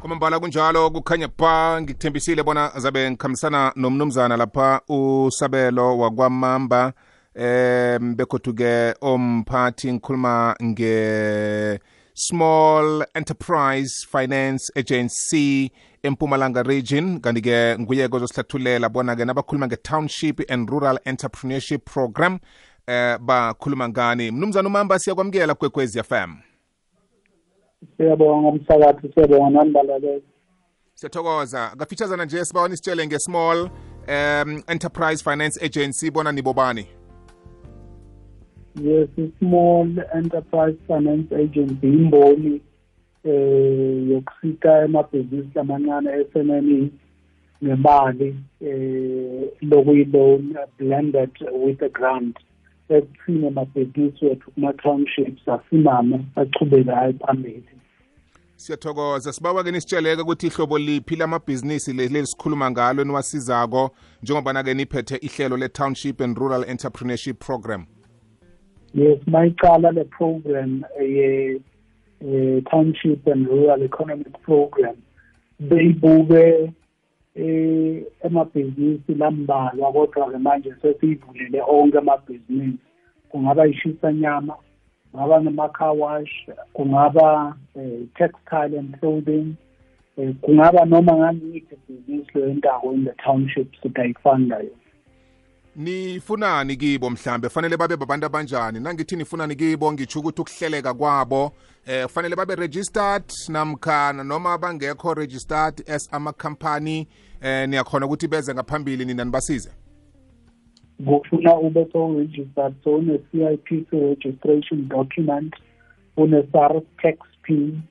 kwamambala kunjalo kukhanya ba ngikuthembisile bona zabe ngikhambisana nomnumzana lapha usabelo wakwamamba. Em begodu-ke omphathi ngikhuluma nge small enterprise finance agency empumalanga region. Kanti-ke nguye-ke ozosihlathulela bona-ke nabakhuluma nge-township and rural entrepreneurship program eh bakhuluma ngani. Mnumzana umamba siyakwamukela kwekwezi fm siyabonga umsakathi siyabonga nani balaleli siyathokoza ngafithazana nje sibawa nisitshele nge-small um enterprise finance agency. Bona nibobani yes i-small enterprise finance agency imboni eh yokusita emabhizinisi amancane esemeni ngemali eh lokuyi-loan blended with a grant ekuthini amabhizinisi wethu kuma-townships asimame achubekayo phambili. Siyathokoza. Sibawa-ke nisitsheleke ukuthi ihlobo liphi lamabhizinisi leli sikhuluma ngalo niwasizako njengobana-ke niphethe ihlelo le-township and rural entrepreneurship program. Yes mayicala le program ye eh, township and rural economic program. Beyibuke eh emabhizinisi lambalwa kodwa ke manje sesiyivulele onke amabhizinisi kungaba ishisa nyama kungaba nama-car wash kungaba eh, textile and clothing eh, kungaba noma ngangiyiphi ibhizinisi leyo intako in the township singayifunda yona. Nifunani kibo mhlambe? Fanele babe babantu abanjani? Nangithi nifunani kibo? Ngitsho ukuthi ukuhleleka kwabo eh kufanele babe registered namkhana noma bangekho registered as amakhampani eh niyakhona ukuthi beze ngaphambili nina nibasize. Kufuna ube so-registered so une-c i p registration document une-sars tax pin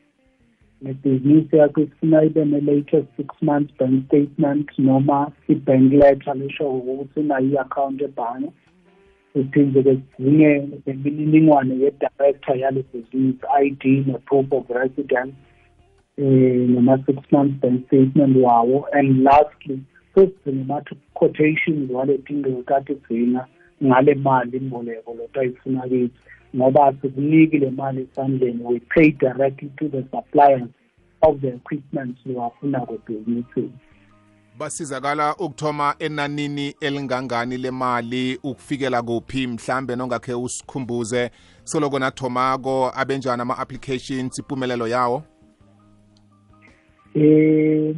nebhizinisi yakho ifuna ibe ne-latest six months bank statement noma i-bank letter lisho ukuthi unayo i-akhawunti ebhange siphinde-ke sidinge nemininingwane ye-director yale bhizinisi i-d ne-proof of residence. Um noma-six months bank statement wawo and lastly sesidinge ama-quotations waletinto kade sidinga ngale mali imboleko lota ayifuna kithi ngoba sikuniki le mali esandleni. We pay directly to the suppliers of the equipment siwafuna kwebhizinisini basizakala ukuthoma enanini elingangani lemali ukufikela kuphi mhlambe nongakhe usikhumbuze. Soloko nathomako abenjani ama-applications impumelelo yawo? Eh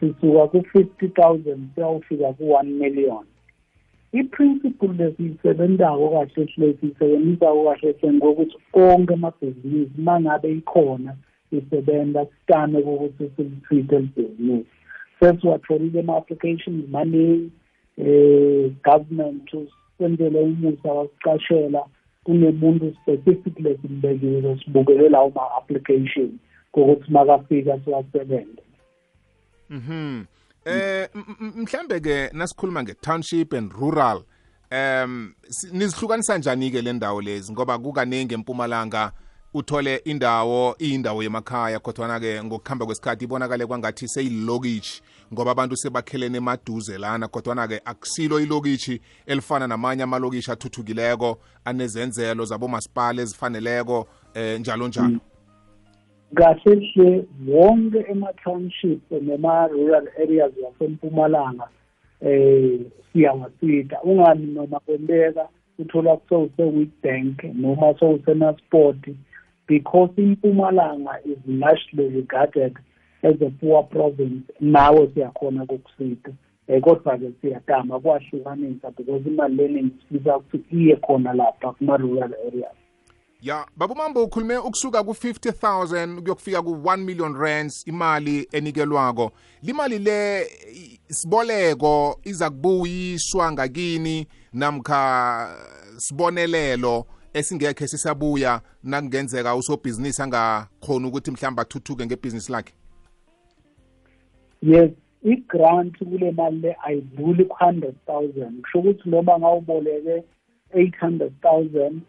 sisuka ku-fifty thousand siyawufika ku-one million i-principle lesiyisebenzako kahle hle siyisebenzisako kahle hle ngokuthi konke amabhizinisi uma ngabe ikhona isebenza sikane kokuthi silitreat-e libhizinisi sesiwatholile ama-applications maningi eh government usenzele umusa wasicashela kunemuntu specific lesimbekile sibukele lawo ma-application kokuthi makafika siwasebenze. Mhm. Eh mhlambe ke nasikhuluma nge-township and rural um nizihlukanisa njani ke le ndawo lezi? Ngoba kukaningi empumalanga uthole indawo iyindawo yemakhaya kodwana ke ngokuhamba kwesikhathi ibonakale kwangathi seyilokitshi ngoba abantu sebakhelene emaduze lana kodwana ke akusilo ilokitshi elifana namanye amalokitshi athuthukileko anezenzelo zabomasipala ezifaneleko eh njalo njalo. Kahle hle wonke ema-township nema-rural areas wasempumalanga eh siyawasida ungani noma kwenteka uthola sewuse-weekbank noma sewusemasport because impumalanga is largely regarded as a poor province nawe siyakhona kokusida um kodwa-ke siyadama kwahlukanisa because imali leningi sifisa ukuthi iye khona lapha kuma-rural areas. Ya babumambo ukhulume ukusuka ku-50,000 kuyokufika ku-1 million rands imali enikelwako. Limali le siboleko iza kubuyiswa ngakini namkha sibonelelo esingekhe sisabuya nakungenzeka usobhizinisi angakhoni ukuthi mhlawumbe athuthuke ngebhizinisi lakhe? Yes i-grant kule mali le ayidluli ku-hundred thousand. Kusho ukuthi noma ngawuboleke eight hundred thousand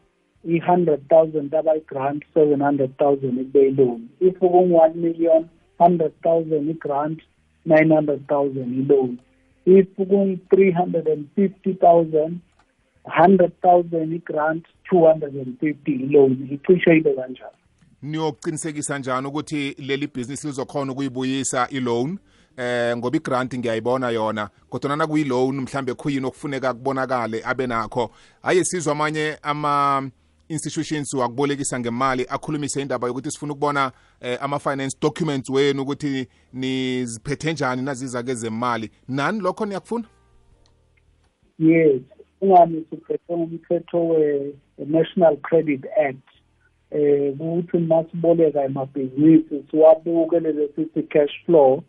i-hundred thousand abayi-grant seven hundred thousand ikube i-loan if kungu-one million hundred thousand i-grant nine hundred thousand i-loan if kungu-three hundred and fifty thousand hundred thousand i-grant two hundred and fifty i-loan icishe ibe kanjalo. Niyokuqinisekisa njani ukuthi leli business lizokhona ukuyibuyisa i-loan? Eh ngoba i-grant ngiyayibona yona kodwa nana kuyi-loan mhlambe khuyini okufuneka kubonakale abe nakho? Haye sizwe amanye ama institutions wakubolekisa ngemali akhulumise indaba yokuthi sifuna ukubona eh, ama-finance documents wenu ukuthi niziphethe njani naziza kezemali. Nani lokho niyakufuna? Yes ungani siphethe umthetho we-national credit act eh ukuthi masiboleka emabhizinisi siwabuke lele sithi cash flow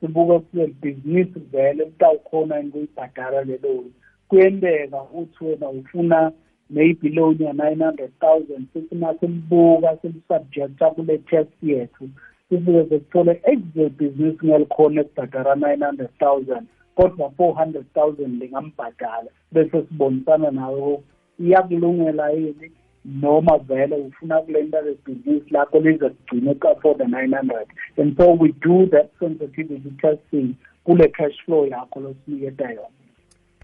sibuke kule bhizinisi vele litawukhona yini kuyibhadala lelo. Kuyenteka ukuthi wena ufuna maybe loan ya 900,000 sithi masimbuka simsubjecta kule test yethu sifike sekuthole exit business ngelikhona ekubhadala 900,000 kodwa 400,000 lingambhadala bese sibonisana nawe iyakulungela yini noma vele ufuna kulenta le business lakho lize kugcine for the 900 and so we do that sensitivity testing kule cash flow yakho losiniketa yona.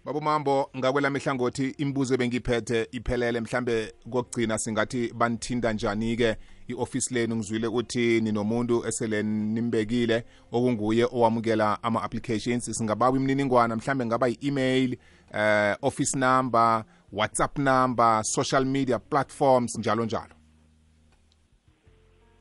Babo mambo ngakwelami hlangothi imibuzo ebengiphethe iphelele mhlambe kokugcina singathi banithinda njani-ke i-ofisi lenu? Ngizwile ukuthi ninomuntu esele nimbekile okunguye owamukela ama-applications. Singabawa imininingwana mhlambe ngaba yi-email uh, office number whatsapp number social media platforms njalo njalo.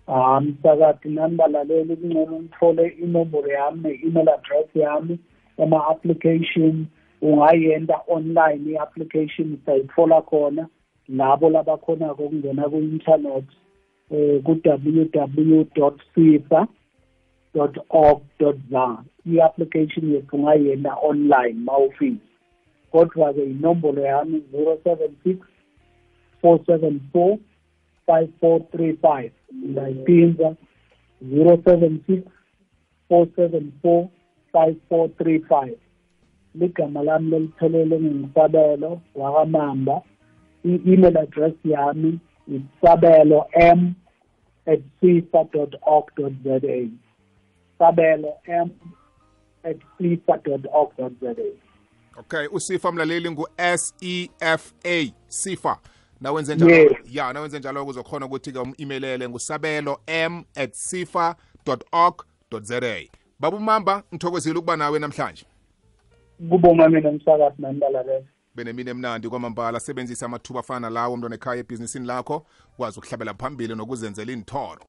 Ah msakathi nani balaleli kungcono ngithole inombolo yami ne-email address yami ama-application ungayenda online i-application sayitfola khona labo labakhonako ukungena ku-internet eh ku-www sifa org za. I-application yethu ungayenda online mawufisa. Kodwa-ke inombolo yami zero seven six four seven four five four three five. Ngayiphinza zero seven six four seven four five four three five. Ligama lami leliphelele ngingisabelo wakamamba i-email address yami isabelo m at sifa org za sabelo m at sifa org za okay usifa mlaleli ngu-s-e-f-a sifa nawenze njalo Yes. ya nawenze njalo kuzokhona ukuthi-ke um-emailele ngusabelo m at sifa org za baba umamba ngithokozile ukuba nawe namhlanje. Kubonga mina umsakazi nani balalele benemini emnandi kwamambala sebenzisa amathuba afana lawo mntwana ekhaya ebhizinisini lakho kwazi ukuhlabela phambili nokuzenzela inthoro